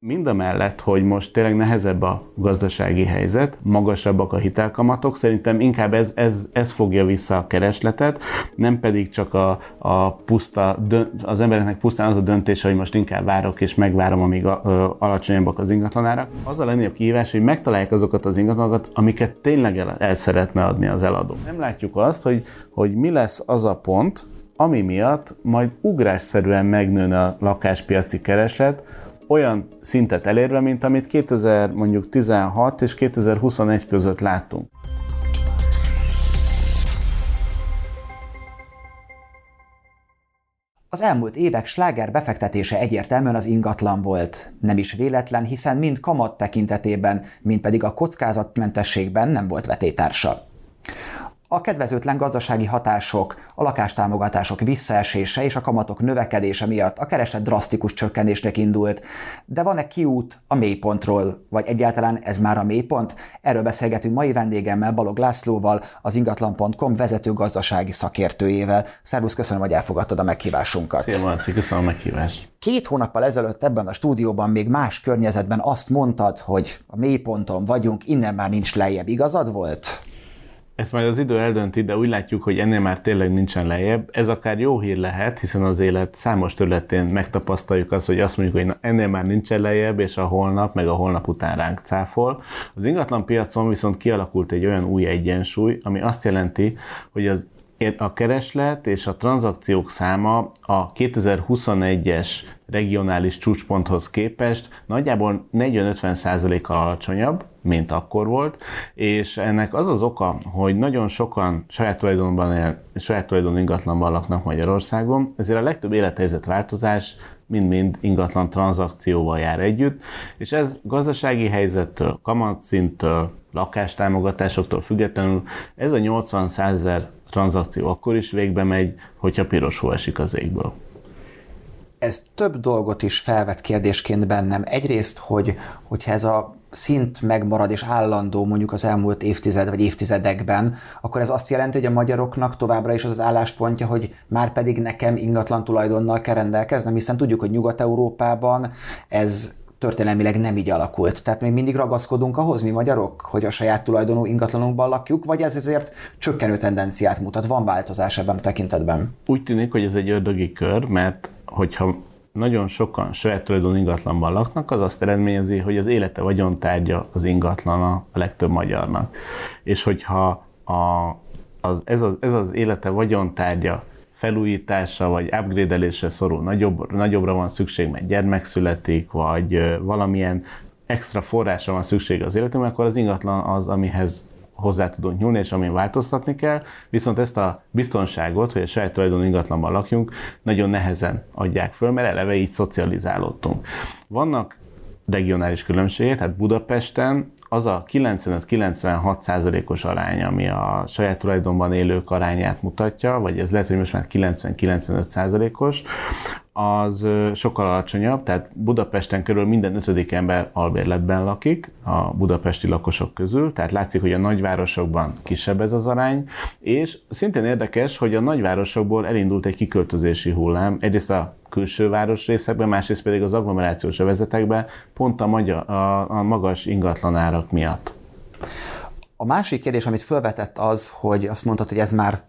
Mind a mellett, hogy most tényleg nehezebb a gazdasági helyzet, magasabbak a hitelkamatok, szerintem inkább ez, ez, ez fogja vissza a keresletet, nem pedig csak a, a puszta, az embereknek pusztán az a döntés, hogy most inkább várok és megvárom, amíg a, a, alacsonyabbak az ingatlanárak. Az a legnagyobb kihívás, hogy megtalálják azokat az ingatlanokat, amiket tényleg el, el szeretne adni az eladó. Nem látjuk azt, hogy, hogy mi lesz az a pont, ami miatt majd ugrásszerűen megnőne a lakáspiaci kereslet, olyan szintet elérve, mint amit 2000 mondjuk 16 és 2021 között láttunk. Az elmúlt évek sláger befektetése egyértelműen az ingatlan volt. Nem is véletlen, hiszen mind kamat tekintetében, mind pedig a kockázatmentességben nem volt vetétársa. A kedvezőtlen gazdasági hatások, a lakástámogatások visszaesése és a kamatok növekedése miatt a kereslet drasztikus csökkenésnek indult. De van-e kiút a mélypontról? Vagy egyáltalán ez már a mélypont? Erről beszélgetünk mai vendégemmel, Balog Lászlóval, az ingatlan.com vezető gazdasági szakértőjével. Szervusz, köszönöm, hogy elfogadtad a meghívásunkat. Szia, Marci, köszönöm a meghívást. Két hónappal ezelőtt ebben a stúdióban még más környezetben azt mondtad, hogy a mélyponton vagyunk, innen már nincs lejjebb. Igazad volt? Ezt majd az idő eldönti, de úgy látjuk, hogy ennél már tényleg nincsen lejjebb. Ez akár jó hír lehet, hiszen az élet számos területén megtapasztaljuk azt, hogy azt mondjuk, hogy na, ennél már nincsen lejjebb, és a holnap, meg a holnap után ránk cáfol. Az ingatlan piacon viszont kialakult egy olyan új egyensúly, ami azt jelenti, hogy az a kereslet és a tranzakciók száma a 2021-es regionális csúcsponthoz képest nagyjából 40-50%-kal alacsonyabb, mint akkor volt, és ennek az az oka, hogy nagyon sokan saját tulajdonban él, saját tulajdon ingatlanban laknak Magyarországon, ezért a legtöbb élethelyzet változás mind-mind ingatlan tranzakcióval jár együtt, és ez gazdasági helyzettől, kamatszinttől, lakástámogatásoktól függetlenül ez a 80 ezer tranzakció akkor is végbe megy, hogyha piros hó esik az égből. Ez több dolgot is felvet kérdésként bennem. Egyrészt, hogy, hogyha ez a szint megmarad és állandó mondjuk az elmúlt évtized vagy évtizedekben, akkor ez azt jelenti, hogy a magyaroknak továbbra is az az álláspontja, hogy már pedig nekem ingatlan tulajdonnal kell rendelkeznem, hiszen tudjuk, hogy Nyugat-Európában ez történelmileg nem így alakult. Tehát még mindig ragaszkodunk ahhoz, mi magyarok, hogy a saját tulajdonú ingatlanunkban lakjuk, vagy ez ezért csökkenő tendenciát mutat? Van változás ebben a tekintetben? Úgy tűnik, hogy ez egy ördögi kör, mert hogyha nagyon sokan saját tulajdon ingatlanban laknak, az azt eredményezi, hogy az élete vagyontárgya az ingatlan a legtöbb magyarnak. És hogyha a, az, ez, az, ez az élete vagyontárgya felújításra vagy upgrade-elésre szorul, nagyobb, nagyobbra van szükség, mert gyermek születik, vagy valamilyen extra forrásra van szükség az életünkben, akkor az ingatlan az, amihez hozzá tudunk nyúlni, és amin változtatni kell, viszont ezt a biztonságot, hogy a saját tulajdon ingatlanban lakjunk, nagyon nehezen adják föl, mert eleve így szocializálódtunk. Vannak regionális különbségek, tehát Budapesten az a 95-96 százalékos arány, ami a saját tulajdonban élők arányát mutatja, vagy ez lehet, hogy most már 90-95 százalékos, az sokkal alacsonyabb, tehát Budapesten körül minden ötödik ember albérletben lakik a budapesti lakosok közül, tehát látszik, hogy a nagyvárosokban kisebb ez az arány, és szintén érdekes, hogy a nagyvárosokból elindult egy kiköltözési hullám, egyrészt a külső városrészekben, másrészt pedig az agglomerációs övezetekben, pont a, magyar, a, a magas ingatlanárak miatt. A másik kérdés, amit felvetett az, hogy azt mondtad, hogy ez már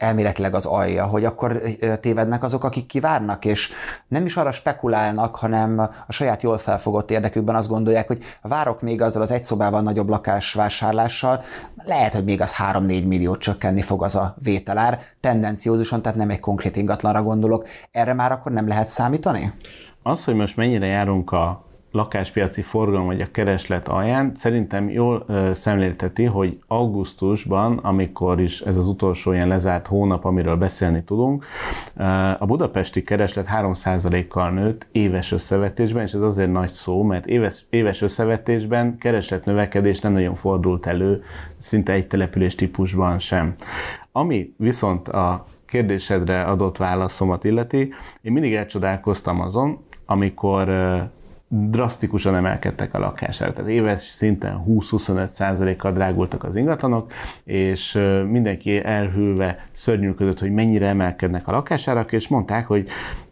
elméletileg az alja, hogy akkor tévednek azok, akik kivárnak, és nem is arra spekulálnak, hanem a saját jól felfogott érdekükben azt gondolják, hogy várok még azzal az egy szobával nagyobb lakás vásárlással, lehet, hogy még az 3-4 milliót csökkenni fog az a vételár, tendenciózusan, tehát nem egy konkrét ingatlanra gondolok. Erre már akkor nem lehet számítani? Az, hogy most mennyire járunk a lakáspiaci forgalom vagy a kereslet alján szerintem jól szemlélteti, hogy augusztusban, amikor is ez az utolsó ilyen lezárt hónap, amiről beszélni tudunk, a budapesti kereslet 3%-kal nőtt éves összevetésben, és ez azért nagy szó, mert éves, éves összevetésben kereslet növekedés nem nagyon fordult elő, szinte egy település típusban sem. Ami viszont a kérdésedre adott válaszomat illeti, én mindig elcsodálkoztam azon, amikor drasztikusan emelkedtek a lakásárak. Tehát éves szinten 20-25 kal drágultak az ingatlanok, és mindenki elhűlve szörnyűködött, hogy mennyire emelkednek a lakásárak, és mondták, hogy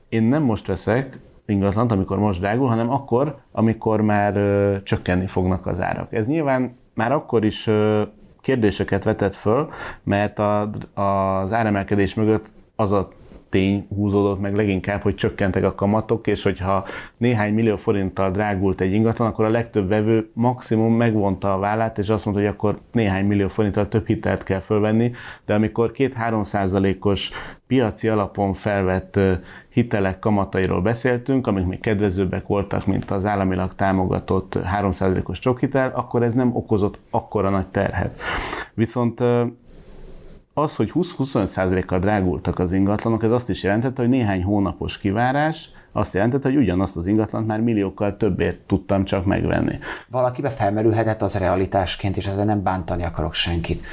én nem most veszek ingatlant, amikor most drágul, hanem akkor, amikor már ö, csökkenni fognak az árak. Ez nyilván már akkor is ö, kérdéseket vetett föl, mert a, az áremelkedés mögött az a tény húzódott meg leginkább, hogy csökkentek a kamatok, és hogyha néhány millió forinttal drágult egy ingatlan, akkor a legtöbb vevő maximum megvonta a vállát, és azt mondta, hogy akkor néhány millió forinttal több hitelt kell fölvenni, de amikor két-három százalékos piaci alapon felvett hitelek kamatairól beszéltünk, amik még kedvezőbbek voltak, mint az államilag támogatott 3%-os csokhitel, akkor ez nem okozott akkora nagy terhet. Viszont az, hogy 20-25%-kal drágultak az ingatlanok, ez azt is jelentette, hogy néhány hónapos kivárás, azt jelentette, hogy ugyanazt az ingatlant már milliókkal többért tudtam csak megvenni. Valakibe felmerülhetett az realitásként, és ezzel nem bántani akarok senkit,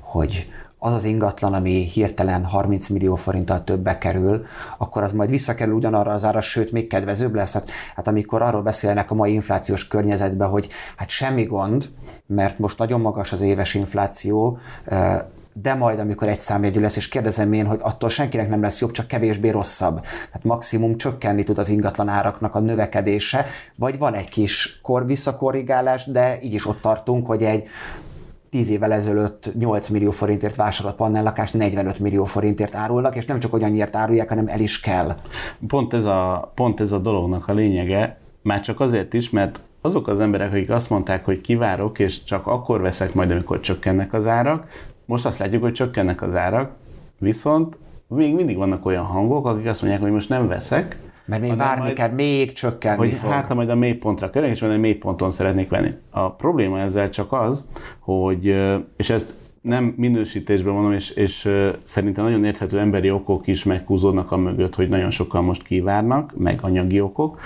hogy az az ingatlan, ami hirtelen 30 millió forinttal többbe kerül, akkor az majd visszakerül ugyanarra az ára, sőt, még kedvezőbb lesz. Hát, hát amikor arról beszélnek a mai inflációs környezetben, hogy hát semmi gond, mert most nagyon magas az éves infláció, de majd, amikor egy számjegyű lesz, és kérdezem én, hogy attól senkinek nem lesz jobb, csak kevésbé rosszabb. Tehát maximum csökkenni tud az ingatlan áraknak a növekedése, vagy van egy kis kor visszakorrigálás, de így is ott tartunk, hogy egy 10 évvel ezelőtt 8 millió forintért vásárolt pannellakást 45 millió forintért árulnak, és nem csak hogy annyiért árulják, hanem el is kell. Pont ez a, pont ez a dolognak a lényege, már csak azért is, mert azok az emberek, akik azt mondták, hogy kivárok, és csak akkor veszek majd, amikor csökkennek az árak, most azt látjuk, hogy csökkennek az árak, viszont még mindig vannak olyan hangok, akik azt mondják, hogy most nem veszek, mert még várni majd, kell, még csökkenni hogy fog. Hát, ha majd a mélypontra kerek, és majd a mélyponton szeretnék venni. A probléma ezzel csak az, hogy, és ezt nem minősítésben mondom, és, és szerintem nagyon érthető emberi okok is meghúzódnak a mögött, hogy nagyon sokan most kivárnak, meg anyagi okok,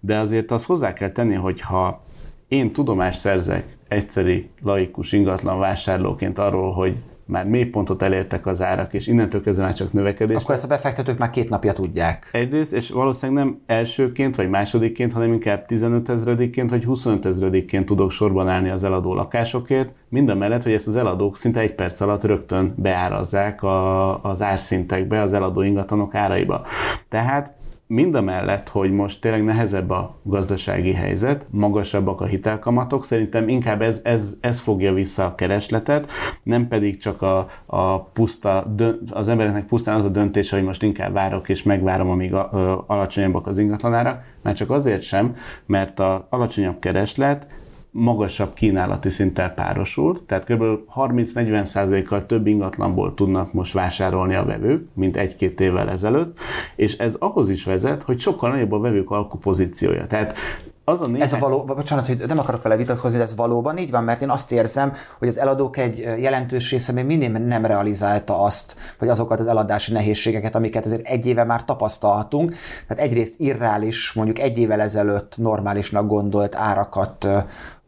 de azért azt hozzá kell tenni, hogy ha én tudomást szerzek egyszeri laikus ingatlan vásárlóként arról, hogy már mélypontot elértek az árak, és innentől kezdve már csak növekedés. Akkor ezt a befektetők már két napja tudják. Egyrészt, és valószínűleg nem elsőként, vagy másodikként, hanem inkább 15 ezredikként, vagy 25 ezredikként tudok sorban állni az eladó lakásokért, mind a mellett, hogy ezt az eladók szinte egy perc alatt rögtön beárazzák a, az árszintekbe, az eladó ingatlanok áraiba. Tehát mind a mellett, hogy most tényleg nehezebb a gazdasági helyzet, magasabbak a hitelkamatok, szerintem inkább ez, ez, ez fogja vissza a keresletet, nem pedig csak a, a puszta, az embereknek pusztán az a döntés, hogy most inkább várok és megvárom, amíg a, a, alacsonyabbak az ingatlanárak, már csak azért sem, mert a alacsonyabb kereslet magasabb kínálati szinttel párosult, tehát kb. 30-40%-kal több ingatlanból tudnak most vásárolni a vevők, mint egy-két évvel ezelőtt, és ez ahhoz is vezet, hogy sokkal nagyobb a vevők alkupozíciója. Tehát az a néhány... Ez a való, bocsánat, hogy nem akarok vele vitatkozni, de ez valóban így van, mert én azt érzem, hogy az eladók egy jelentős része még mindig nem realizálta azt, hogy azokat az eladási nehézségeket, amiket azért egy éve már tapasztalhatunk. Tehát egyrészt irreális, mondjuk egy évvel ezelőtt normálisnak gondolt árakat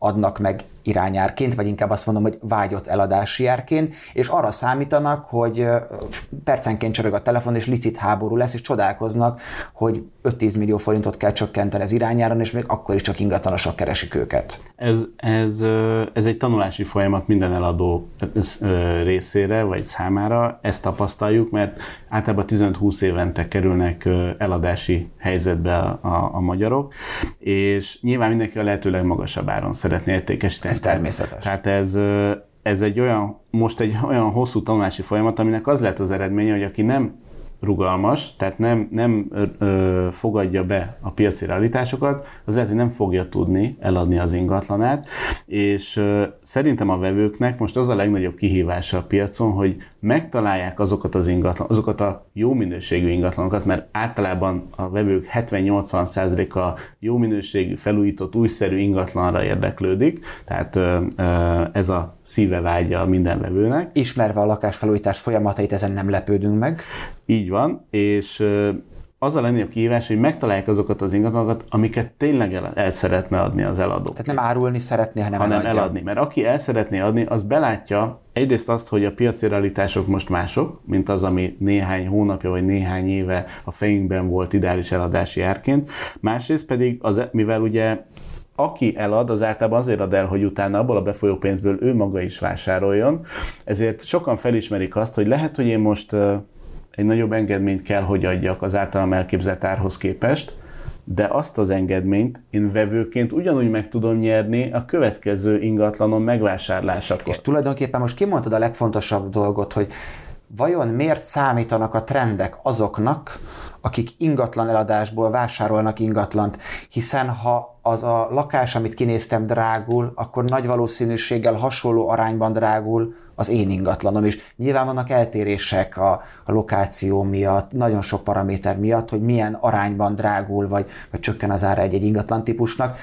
adnak meg irányárként, vagy inkább azt mondom, hogy vágyott eladási árként, és arra számítanak, hogy percenként csörög a telefon, és licit háború lesz, és csodálkoznak, hogy 5-10 millió forintot kell csökkenteni az irányáron, és még akkor is csak ingatlanosok keresik őket. Ez, ez, ez egy tanulási folyamat minden eladó részére, vagy számára, ezt tapasztaljuk, mert általában 15-20 évente kerülnek eladási helyzetbe a, a, a magyarok, és nyilván mindenki a lehető legmagasabb áron szeretné értékesíteni ez természetes. Tehát ez, ez egy olyan, most egy olyan hosszú tanulási folyamat, aminek az lehet az eredménye, hogy aki nem rugalmas, tehát nem, nem ö, fogadja be a piaci realitásokat, az lehet, hogy nem fogja tudni eladni az ingatlanát, és ö, szerintem a vevőknek most az a legnagyobb kihívása a piacon, hogy megtalálják azokat az ingatlan, azokat a jó minőségű ingatlanokat, mert általában a vevők 70-80%-a jó minőségű, felújított, újszerű ingatlanra érdeklődik, tehát ö, ö, ez a szíve vágya minden vevőnek. Ismerve a lakásfelújítás folyamatait, ezen nem lepődünk meg. Így van, és az a legnagyobb kihívás, hogy megtalálják azokat az ingatlanokat, amiket tényleg el, el szeretne adni az eladó. Tehát nem árulni szeretné, hanem, hanem eladja. eladni. Mert aki el szeretné adni, az belátja egyrészt azt, hogy a piaci realitások most mások, mint az, ami néhány hónapja vagy néhány éve a fejünkben volt ideális eladási árként. Másrészt pedig, az, mivel ugye aki elad, az általában azért ad el, hogy utána abból a befolyó pénzből ő maga is vásároljon. Ezért sokan felismerik azt, hogy lehet, hogy én most egy nagyobb engedményt kell, hogy adjak az általam elképzelt árhoz képest, de azt az engedményt én vevőként ugyanúgy meg tudom nyerni a következő ingatlanon megvásárlásakor. És tulajdonképpen most kimondtad a legfontosabb dolgot, hogy vajon miért számítanak a trendek azoknak, akik ingatlan eladásból vásárolnak ingatlant, hiszen ha az a lakás, amit kinéztem drágul, akkor nagy valószínűséggel hasonló arányban drágul az én ingatlanom is. Nyilván vannak eltérések a, a lokáció miatt, nagyon sok paraméter miatt, hogy milyen arányban drágul, vagy, vagy csökken az ára egy-egy ingatlan típusnak,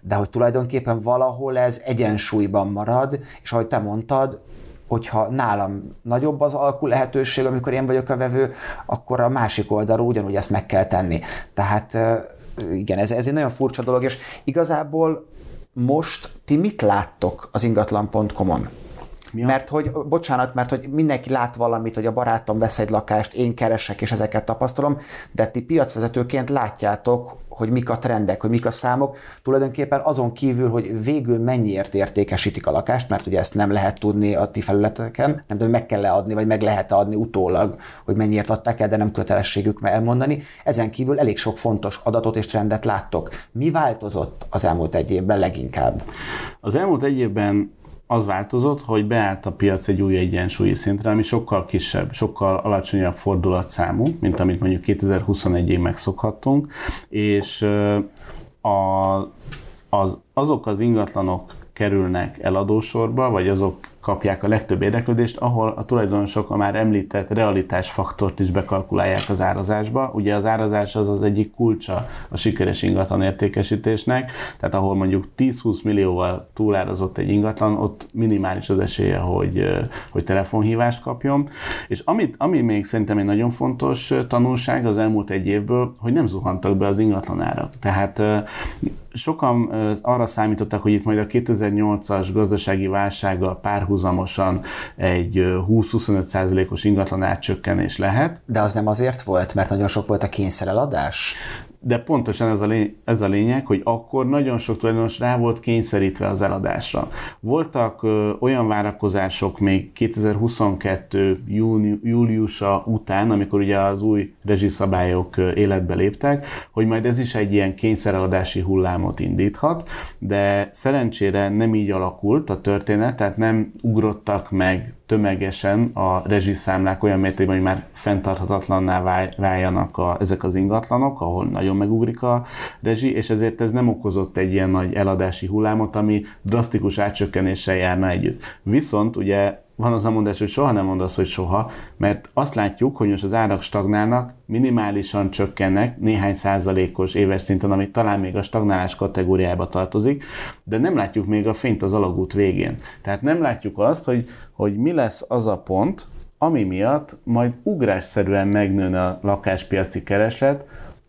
de hogy tulajdonképpen valahol ez egyensúlyban marad, és ahogy te mondtad, hogyha nálam nagyobb az alkú lehetőség, amikor én vagyok a vevő, akkor a másik oldalról ugyanúgy ezt meg kell tenni. Tehát igen, ez, ez egy nagyon furcsa dolog, és igazából most ti mit láttok az ingatlan.com-on? Mi mert hogy, bocsánat, mert hogy mindenki lát valamit, hogy a barátom vesz egy lakást, én keresek, és ezeket tapasztalom, de ti piacvezetőként látjátok, hogy mik a trendek, hogy mik a számok, tulajdonképpen azon kívül, hogy végül mennyiért értékesítik a lakást, mert ugye ezt nem lehet tudni a ti felületeken, nem tudom, meg kell adni, vagy meg lehet adni utólag, hogy mennyiért adták el, de nem kötelességük elmondani. Ezen kívül elég sok fontos adatot és trendet láttok. Mi változott az elmúlt egy évben leginkább? Az elmúlt egy évben az változott, hogy beállt a piac egy új egyensúlyi szintre, ami sokkal kisebb, sokkal alacsonyabb fordulatszámú, mint amit mondjuk 2021-ig megszokhattunk, és a, az, azok az ingatlanok kerülnek eladósorba, vagy azok kapják a legtöbb érdeklődést, ahol a tulajdonosok a már említett realitásfaktort is bekalkulálják az árazásba. Ugye az árazás az az egyik kulcsa a sikeres ingatlan értékesítésnek, tehát ahol mondjuk 10-20 millióval túlárazott egy ingatlan, ott minimális az esélye, hogy, hogy telefonhívást kapjon. És amit, ami még szerintem egy nagyon fontos tanulság az elmúlt egy évből, hogy nem zuhantak be az ingatlan árak. Tehát sokan arra számítottak, hogy itt majd a 2008-as gazdasági válsággal párhuzamos párhuzamosan egy 20-25 százalékos ingatlan átcsökkenés lehet. De az nem azért volt, mert nagyon sok volt a kényszereladás? De pontosan ez a, lény, ez a lényeg, hogy akkor nagyon sok tulajdonos rá volt kényszerítve az eladásra. Voltak ö, olyan várakozások még 2022. Júni, júliusa után, amikor ugye az új rezsiszabályok életbe léptek, hogy majd ez is egy ilyen kényszereladási hullámot indíthat, de szerencsére nem így alakult a történet, tehát nem ugrottak meg tömegesen a rezsiszámlák olyan mértékben, hogy már fenntarthatatlanná váljanak a, ezek az ingatlanok, ahol nagyon megugrik a rezsi, és ezért ez nem okozott egy ilyen nagy eladási hullámot, ami drasztikus átcsökkenéssel járna együtt. Viszont ugye van az a mondás, hogy soha nem mondasz, hogy soha, mert azt látjuk, hogy most az árak stagnálnak, minimálisan csökkennek, néhány százalékos éves szinten, ami talán még a stagnálás kategóriába tartozik, de nem látjuk még a fényt az alagút végén. Tehát nem látjuk azt, hogy, hogy mi lesz az a pont, ami miatt majd ugrásszerűen megnőne a lakáspiaci kereslet,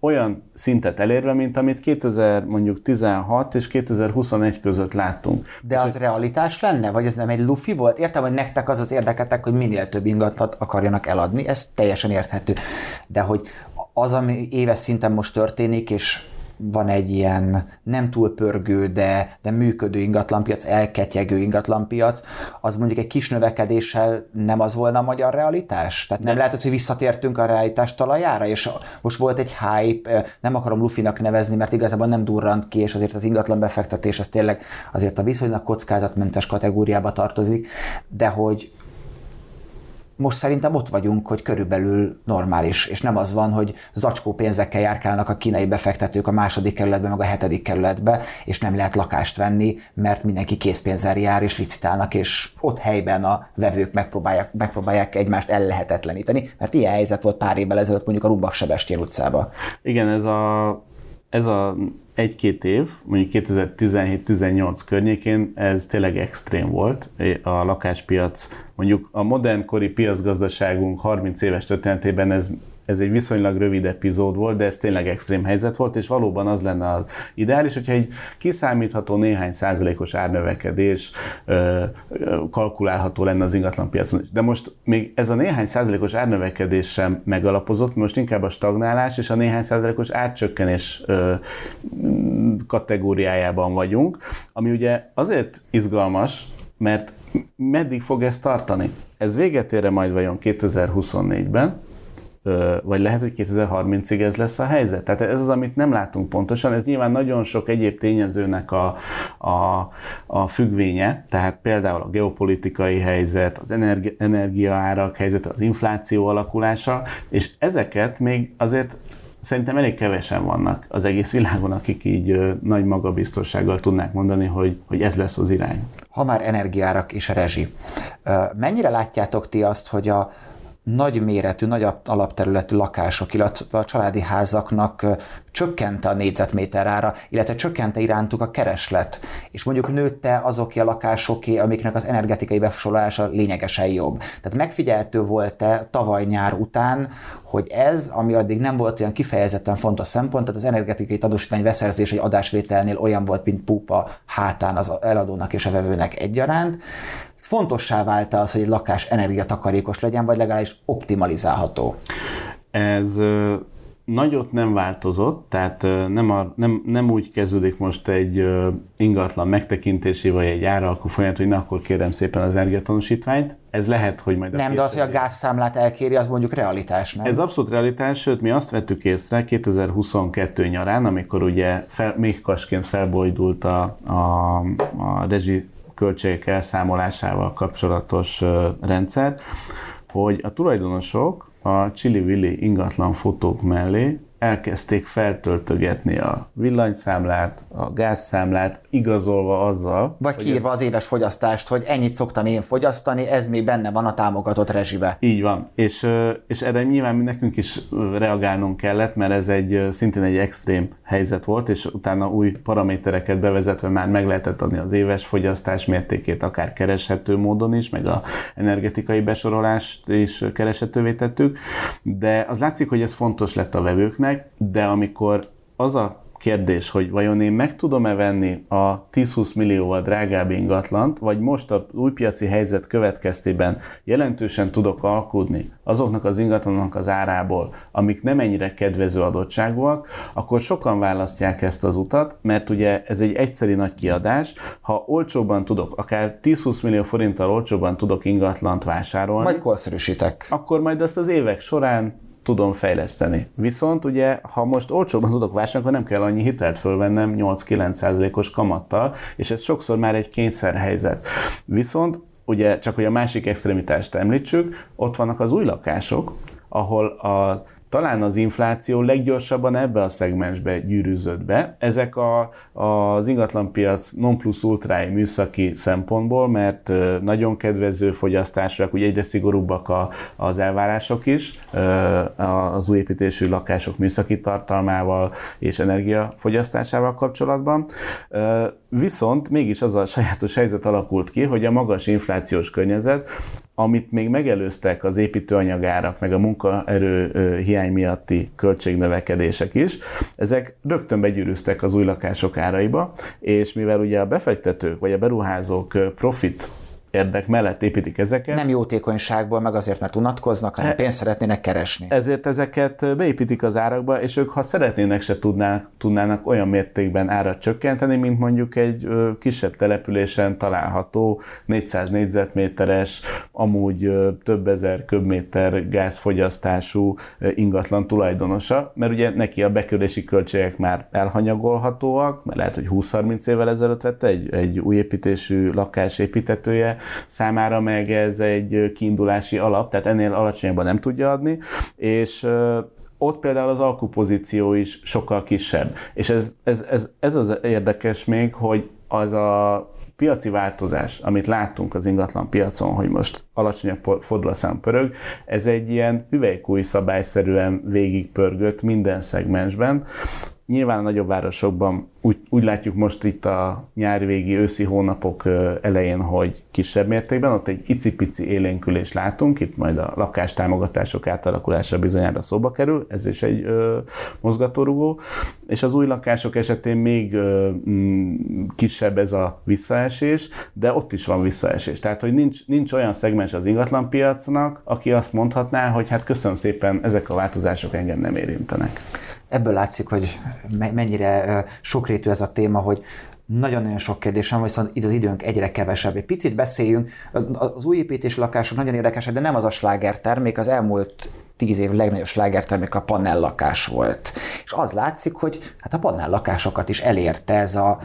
olyan szintet elérve, mint amit 2000 mondjuk 16 és 2021 között láttunk. De az és realitás lenne? Vagy ez nem egy lufi volt? Értem, hogy nektek az az érdeketek, hogy minél több ingatlat akarjanak eladni, ez teljesen érthető. De hogy az, ami éves szinten most történik, és van egy ilyen nem túl pörgő, de, de működő ingatlanpiac, elketyegő ingatlanpiac, az mondjuk egy kis növekedéssel nem az volna a magyar realitás? Tehát nem de. lehet az, hogy visszatértünk a realitás talajára, és most volt egy hype, nem akarom lufinak nevezni, mert igazából nem durrant ki, és azért az ingatlan befektetés az tényleg azért a viszonylag kockázatmentes kategóriába tartozik, de hogy most szerintem ott vagyunk, hogy körülbelül normális, és nem az van, hogy zacskó pénzekkel járkálnak a kínai befektetők a második kerületbe, meg a hetedik kerületbe, és nem lehet lakást venni, mert mindenki készpénzzel jár, és licitálnak, és ott helyben a vevők megpróbálják, megpróbálják egymást ellehetetleníteni, mert ilyen helyzet volt pár évvel ezelőtt mondjuk a Rumbak Sebestyén utcába. Igen, ez a, ez a egy-két év, mondjuk 2017-18 környékén ez tényleg extrém volt. A lakáspiac, mondjuk a modernkori piacgazdaságunk 30 éves történetében ez ez egy viszonylag rövid epizód volt, de ez tényleg extrém helyzet volt, és valóban az lenne az ideális, hogyha egy kiszámítható néhány százalékos árnövekedés ö, kalkulálható lenne az ingatlanpiacon. De most még ez a néhány százalékos árnövekedés sem megalapozott, most inkább a stagnálás és a néhány százalékos árcsökkenés ö, kategóriájában vagyunk, ami ugye azért izgalmas, mert meddig fog ez tartani? Ez véget ére majd vajon 2024-ben, vagy lehet, hogy 2030-ig ez lesz a helyzet. Tehát ez az, amit nem látunk pontosan. Ez nyilván nagyon sok egyéb tényezőnek a, a, a függvénye, tehát például a geopolitikai helyzet, az energi, energiaárak helyzet, az infláció alakulása, és ezeket még azért szerintem elég kevesen vannak az egész világon, akik így nagy magabiztossággal tudnák mondani, hogy, hogy ez lesz az irány. Ha már energiárak és a rezsi. Mennyire látjátok ti azt, hogy a nagy méretű, nagy alapterületű lakások, illetve a családi házaknak csökkente a négyzetméter ára, illetve csökkente irántuk a kereslet, és mondjuk nőtte azoké a lakásoké, amiknek az energetikai befosolása lényegesen jobb. Tehát megfigyelhető volt-e tavaly nyár után, hogy ez, ami addig nem volt olyan kifejezetten fontos szempont, tehát az energetikai tanúsítvány beszerzés egy adásvételnél olyan volt, mint pupa hátán az eladónak és a vevőnek egyaránt, fontossá vált az, hogy egy lakás energiatakarékos legyen, vagy legalábbis optimalizálható? Ez nagyot nem változott, tehát nem, a, nem, nem úgy kezdődik most egy ingatlan megtekintési vagy egy áralkú folyamat, hogy na akkor kérem szépen az energiatanúsítványt. Ez lehet, hogy majd a Nem, de az, hogy a gázszámlát elkéri, az mondjuk realitás, nem? Ez abszolút realitás, sőt, mi azt vettük észre 2022 nyarán, amikor ugye fel, még kasként felbojdult a, a, a rezsi költségek elszámolásával kapcsolatos rendszer, hogy a tulajdonosok a Chili Willy ingatlan fotók mellé elkezdték feltöltögetni a villanyszámlát, a gázszámlát, igazolva azzal. Vagy kiírva az éves fogyasztást, hogy ennyit szoktam én fogyasztani, ez még benne van a támogatott rezsibe. Így van. És, és erre nyilván nekünk is reagálnunk kellett, mert ez egy szintén egy extrém helyzet volt, és utána új paramétereket bevezetve már meg lehetett adni az éves fogyasztás mértékét, akár kereshető módon is, meg a energetikai besorolást is kereshetővé tettük, de az látszik, hogy ez fontos lett a vevőknek, de amikor az a kérdés, hogy vajon én meg tudom-e venni a 10-20 millióval drágább ingatlant, vagy most a új piaci helyzet következtében jelentősen tudok alkudni azoknak az ingatlanok az árából, amik nem ennyire kedvező adottságúak, akkor sokan választják ezt az utat, mert ugye ez egy egyszeri nagy kiadás. Ha olcsóban tudok, akár 10-20 millió forinttal olcsóban tudok ingatlant vásárolni, majd korszerűsítek. Akkor majd azt az évek során tudom fejleszteni. Viszont ugye, ha most olcsóban tudok vásárolni, akkor nem kell annyi hitelt fölvennem 8-9%-os kamattal, és ez sokszor már egy kényszerhelyzet. Viszont ugye csak hogy a másik extremitást említsük, ott vannak az új lakások, ahol a talán az infláció leggyorsabban ebbe a szegmensbe gyűrűzött be. Ezek a, az ingatlanpiac non plus ultrai műszaki szempontból, mert nagyon kedvező fogyasztásúak, ugye egyre szigorúbbak a, az elvárások is az új építésű lakások műszaki tartalmával és energiafogyasztásával kapcsolatban. Viszont mégis az a sajátos helyzet alakult ki, hogy a magas inflációs környezet amit még megelőztek az építőanyagárak, meg a munkaerő hiány miatti költségnövekedések is, ezek rögtön begyűrűztek az új lakások áraiba, és mivel ugye a befektetők vagy a beruházók profit érdek mellett építik ezeket. Nem jótékonyságból, meg azért, mert unatkoznak, hanem e- pénzt szeretnének keresni. Ezért ezeket beépítik az árakba, és ők, ha szeretnének, se tudnának, tudnának olyan mértékben árat csökkenteni, mint mondjuk egy kisebb településen található 400 négyzetméteres, amúgy több ezer köbméter gázfogyasztású ingatlan tulajdonosa, mert ugye neki a bekerülési költségek már elhanyagolhatóak, mert lehet, hogy 20-30 évvel ezelőtt vette egy, egy új építésű lakás építetője, számára meg ez egy kiindulási alap, tehát ennél alacsonyabban nem tudja adni, és ott például az alkupozíció is sokkal kisebb. És ez, ez, ez, ez az érdekes még, hogy az a piaci változás, amit láttunk az ingatlan piacon, hogy most alacsonyabb fordulaszám pörög, ez egy ilyen hüvelykúj szabályszerűen végigpörgött minden szegmensben. Nyilván a nagyobb városokban úgy, úgy látjuk most itt a nyári végi őszi hónapok elején, hogy kisebb mértékben, ott egy icipici élénkülés látunk, itt majd a lakástámogatások átalakulása bizonyára szóba kerül, ez is egy ö, mozgatórugó, és az új lakások esetén még ö, m, kisebb ez a visszaesés, de ott is van visszaesés. Tehát, hogy nincs, nincs olyan szegmens az ingatlanpiacnak, aki azt mondhatná, hogy hát köszönöm szépen, ezek a változások engem nem érintenek ebből látszik, hogy mennyire sokrétű ez a téma, hogy Nagyon-nagyon sok kérdésem, viszont itt az időnk egyre kevesebb. Egy picit beszéljünk. Az új építési lakások nagyon érdekesek, de nem az a sláger termék. Az elmúlt tíz év legnagyobb slágertermék a panellakás volt. És az látszik, hogy hát a panellakásokat is elérte ez a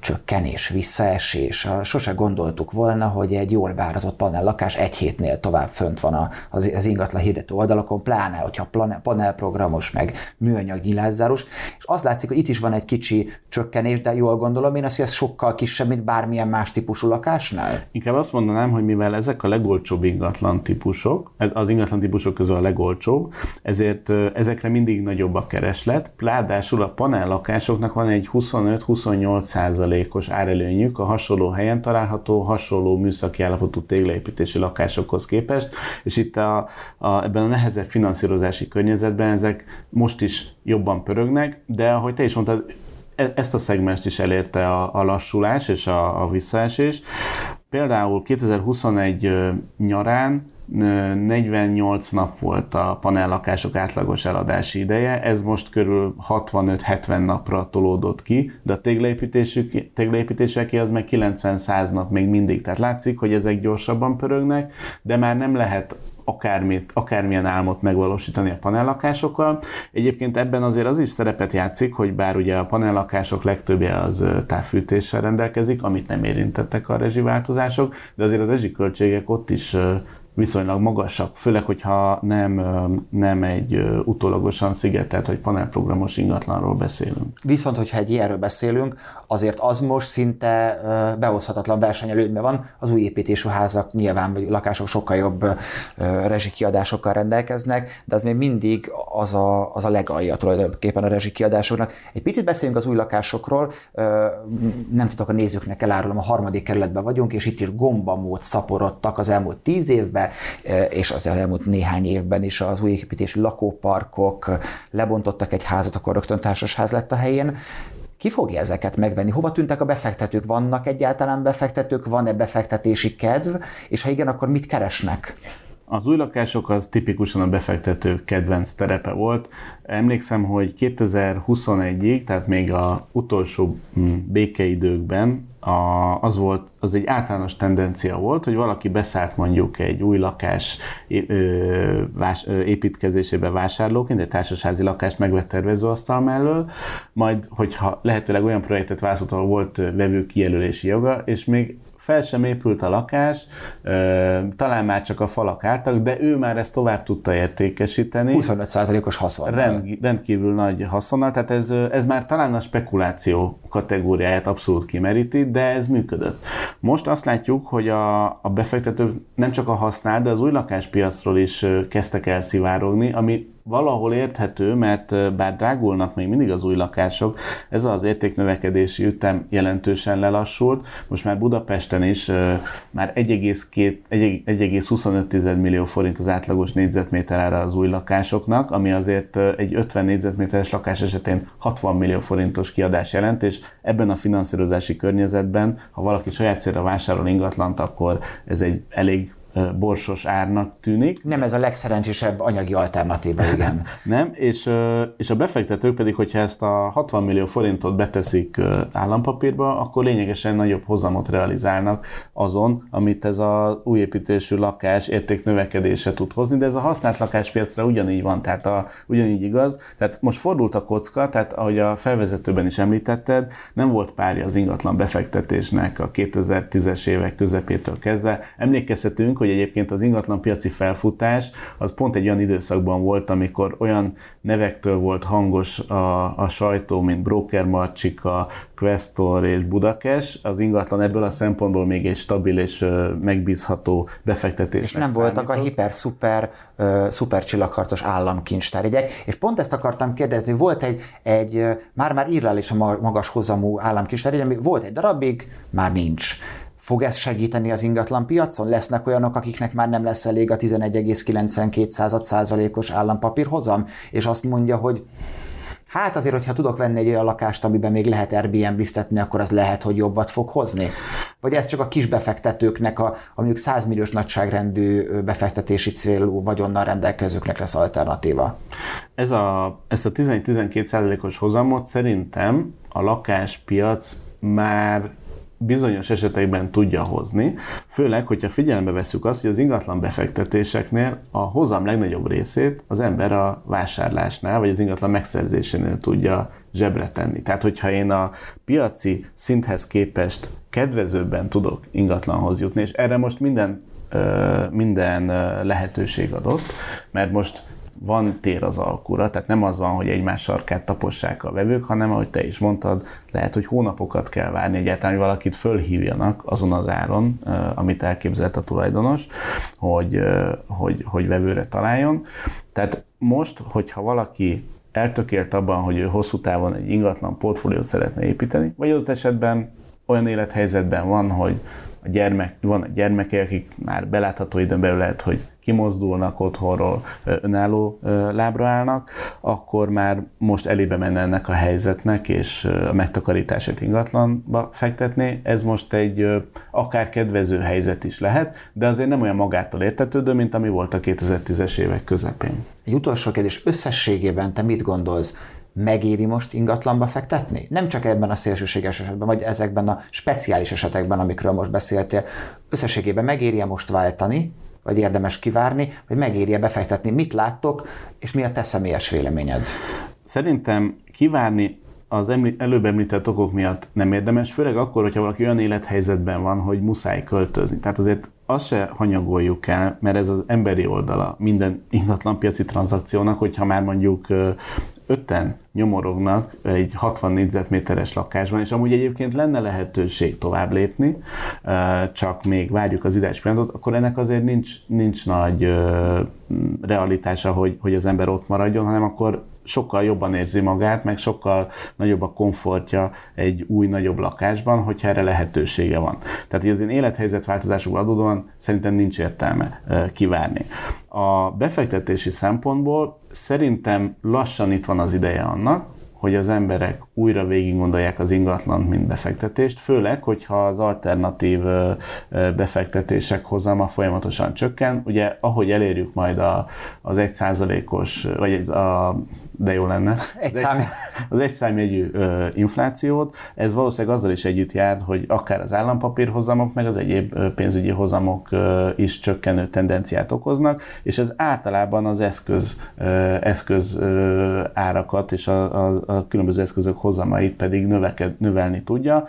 csökkenés, visszaesés. Sose gondoltuk volna, hogy egy jól várazott panellakás egy hétnél tovább fönt van az, az ingatlan hirdető oldalakon, pláne, hogyha panelprogramos, meg műanyag nyilázzárus. És az látszik, hogy itt is van egy kicsi csökkenés, de jól gondolom én azt, hogy ez sokkal kisebb, mint bármilyen más típusú lakásnál. Inkább azt mondanám, hogy mivel ezek a legolcsóbb ingatlan típusok, az ingatlan típusok közül a legolcsóbb, ezért ezekre mindig nagyobb a kereslet, pládásul a panellakásoknak van egy 25-28 százalékos árelőnyük a hasonló helyen található, hasonló műszaki állapotú téglaépítési lakásokhoz képest, és itt a, a, ebben a nehezebb finanszírozási környezetben ezek most is jobban pörögnek, de ahogy te is mondtad, e, ezt a szegmest is elérte a, a lassulás és a, a visszaesés. Például 2021 nyarán 48 nap volt a panellakások átlagos eladási ideje, ez most körül 65-70 napra tolódott ki, de a téglaépítéseké az meg 90-100 nap még mindig. Tehát látszik, hogy ezek gyorsabban pörögnek, de már nem lehet akármit, akármilyen álmot megvalósítani a panellakásokkal. Egyébként ebben azért az is szerepet játszik, hogy bár ugye a panellakások legtöbbje az távfűtéssel rendelkezik, amit nem érintettek a rezsiváltozások, de azért a rezsiköltségek ott is viszonylag magasak, főleg, hogyha nem, nem egy utólagosan szigetelt vagy panelprogramos ingatlanról beszélünk. Viszont, hogyha egy ilyenről beszélünk, azért az most szinte behozhatatlan versenyelőnyben van. Az új építésű házak nyilván, vagy lakások sokkal jobb rezsikiadásokkal rendelkeznek, de az még mindig az a, az a legalja tulajdonképpen a rezsikiadásoknak. Egy picit beszéljünk az új lakásokról, nem tudok a nézőknek elárulom, a harmadik kerületben vagyunk, és itt is gombamód szaporodtak az elmúlt tíz évben, és az elmúlt néhány évben is az új építési lakóparkok lebontottak egy házat, akkor rögtön társasház lett a helyén. Ki fogja ezeket megvenni? Hova tűntek a befektetők? Vannak egyáltalán befektetők? Van-e befektetési kedv? És ha igen, akkor mit keresnek? Az új lakások az tipikusan a befektető kedvenc terepe volt. Emlékszem, hogy 2021-ig, tehát még a utolsó mm, békeidőkben a, az volt, az egy általános tendencia volt, hogy valaki beszállt mondjuk egy új lakás építkezésébe vásárlóként, egy társasházi lakást megvett tervezőasztal mellől, majd, hogyha lehetőleg olyan projektet válaszolt, ahol volt vevő kijelölési joga, és még fel sem épült a lakás, talán már csak a falak álltak, de ő már ezt tovább tudta értékesíteni. 25%-os haszon. Rend, rendkívül nagy haszonnal, tehát ez, ez már talán a spekuláció kategóriáját abszolút kimeríti, de ez működött. Most azt látjuk, hogy a, a befektetők nem csak a használ, de az új lakáspiacról is kezdtek el szivárogni, ami valahol érthető, mert bár drágulnak még mindig az új lakások, ez az értéknövekedési ütem jelentősen lelassult. Most már Budapesten is már 1,25 millió forint az átlagos négyzetméter ára az új lakásoknak, ami azért egy 50 négyzetméteres lakás esetén 60 millió forintos kiadás jelent, és ebben a finanszírozási környezetben, ha valaki saját célra vásárol ingatlant, akkor ez egy elég borsos árnak tűnik. Nem ez a legszerencsésebb anyagi alternatíva, igen. Nem, és, és a befektetők pedig, hogyha ezt a 60 millió forintot beteszik állampapírba, akkor lényegesen nagyobb hozamot realizálnak azon, amit ez a új építésű lakás érték növekedése tud hozni, de ez a használt lakáspiacra ugyanígy van, tehát a, ugyanígy igaz. Tehát most fordult a kocka, tehát ahogy a felvezetőben is említetted, nem volt párja az ingatlan befektetésnek a 2010-es évek közepétől kezdve. Emlékezhetünk, hogy egyébként az ingatlan piaci felfutás az pont egy olyan időszakban volt, amikor olyan nevektől volt hangos a, a sajtó, mint Broker Marcsika, Questor és Budakes, az ingatlan ebből a szempontból még egy stabil és megbízható befektetés. És nem számított. voltak a hiper-szuper szuper csillagharcos államkincstárjegyek. És pont ezt akartam kérdezni, volt egy, egy már-már irreális a magas hozamú államkincstárigy, ami volt egy darabig, már nincs. Fog ez segíteni az ingatlan piacon? Lesznek olyanok, akiknek már nem lesz elég a 11,92 százalékos állampapírhozam, és azt mondja, hogy hát azért, hogyha tudok venni egy olyan lakást, amiben még lehet Airbnb-ztetni, akkor az lehet, hogy jobbat fog hozni? Vagy ez csak a kis befektetőknek, a, a mondjuk 100 milliós nagyságrendű befektetési célú vagyonnal rendelkezőknek lesz alternatíva? Ez a, ezt a 11-12 százalékos hozamot szerintem a lakáspiac már bizonyos esetekben tudja hozni, főleg, hogyha figyelembe veszük azt, hogy az ingatlan befektetéseknél a hozam legnagyobb részét az ember a vásárlásnál, vagy az ingatlan megszerzésénél tudja zsebre tenni. Tehát, hogyha én a piaci szinthez képest kedvezőbben tudok ingatlanhoz jutni, és erre most minden minden lehetőség adott, mert most van tér az alkura, tehát nem az van, hogy egymás sarkát tapossák a vevők, hanem ahogy te is mondtad, lehet, hogy hónapokat kell várni egyáltalán, hogy valakit fölhívjanak azon az áron, amit elképzelt a tulajdonos, hogy, hogy, hogy vevőre találjon. Tehát most, hogyha valaki eltökélt abban, hogy ő hosszú távon egy ingatlan portfóliót szeretne építeni, vagy adott esetben olyan élethelyzetben van, hogy a gyermek, van a gyermeke, akik már belátható időn belül lehet, hogy kimozdulnak otthonról, önálló lábra állnak, akkor már most elébe menne ennek a helyzetnek, és a megtakarítását ingatlanba fektetni. Ez most egy akár kedvező helyzet is lehet, de azért nem olyan magától értetődő, mint ami volt a 2010-es évek közepén. Egy utolsó kérdés, összességében te mit gondolsz? megéri most ingatlanba fektetni? Nem csak ebben a szélsőséges esetben, vagy ezekben a speciális esetekben, amikről most beszéltél. Összességében megéri most váltani, vagy érdemes kivárni, vagy megéri befektetni? Mit láttok, és mi a te személyes véleményed? Szerintem kivárni az előbb említett okok miatt nem érdemes, főleg akkor, hogyha valaki olyan élethelyzetben van, hogy muszáj költözni. Tehát azért azt se hanyagoljuk el, mert ez az emberi oldala minden ingatlanpiaci tranzakciónak, hogyha már mondjuk ötten nyomorognak egy 60 négyzetméteres lakásban, és amúgy egyébként lenne lehetőség tovább lépni, csak még várjuk az ideális pillanatot, akkor ennek azért nincs, nincs nagy realitása, hogy, hogy az ember ott maradjon, hanem akkor sokkal jobban érzi magát, meg sokkal nagyobb a komfortja egy új, nagyobb lakásban, hogyha erre lehetősége van. Tehát, az én élethelyzetváltozásokból adódóan szerintem nincs értelme kivárni. A befektetési szempontból szerintem lassan itt van az ideje annak, hogy az emberek újra végig gondolják az ingatlant, mint befektetést, főleg, hogyha az alternatív befektetések hozama folyamatosan csökken. Ugye, ahogy elérjük majd a, az egy százalékos, vagy a de jó lenne. Egy az, szám... az egy számjegyű ö, inflációt. Ez valószínűleg azzal is együtt jár, hogy akár az állampapírhozamok, meg az egyéb pénzügyi hozamok is csökkenő tendenciát okoznak, és ez általában az eszköz, eszköz árakat és a, a, a különböző eszközök hozamait pedig növeked, növelni tudja.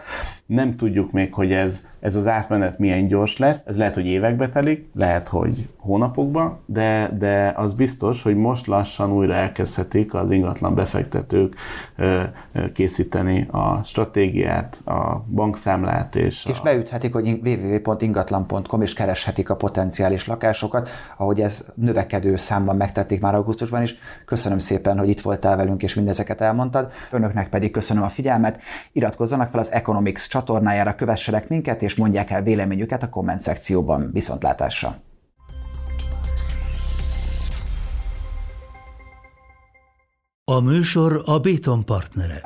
Nem tudjuk még, hogy ez, ez az átmenet milyen gyors lesz, ez lehet, hogy évekbe telik, lehet, hogy hónapokban, de, de az biztos, hogy most lassan újra elkezdhetik az ingatlan befektetők készíteni a stratégiát, a bankszámlát és És a... beüthetik, hogy www.ingatlan.com és kereshetik a potenciális lakásokat, ahogy ez növekedő számban megtették már augusztusban is. Köszönöm szépen, hogy itt voltál velünk és mindezeket elmondtad. Önöknek pedig köszönöm a figyelmet. Iratkozzanak fel az Economics csatornájára, kövessenek minket és mondják el véleményüket a komment szekcióban. Viszontlátásra! A műsor a Béton partnere.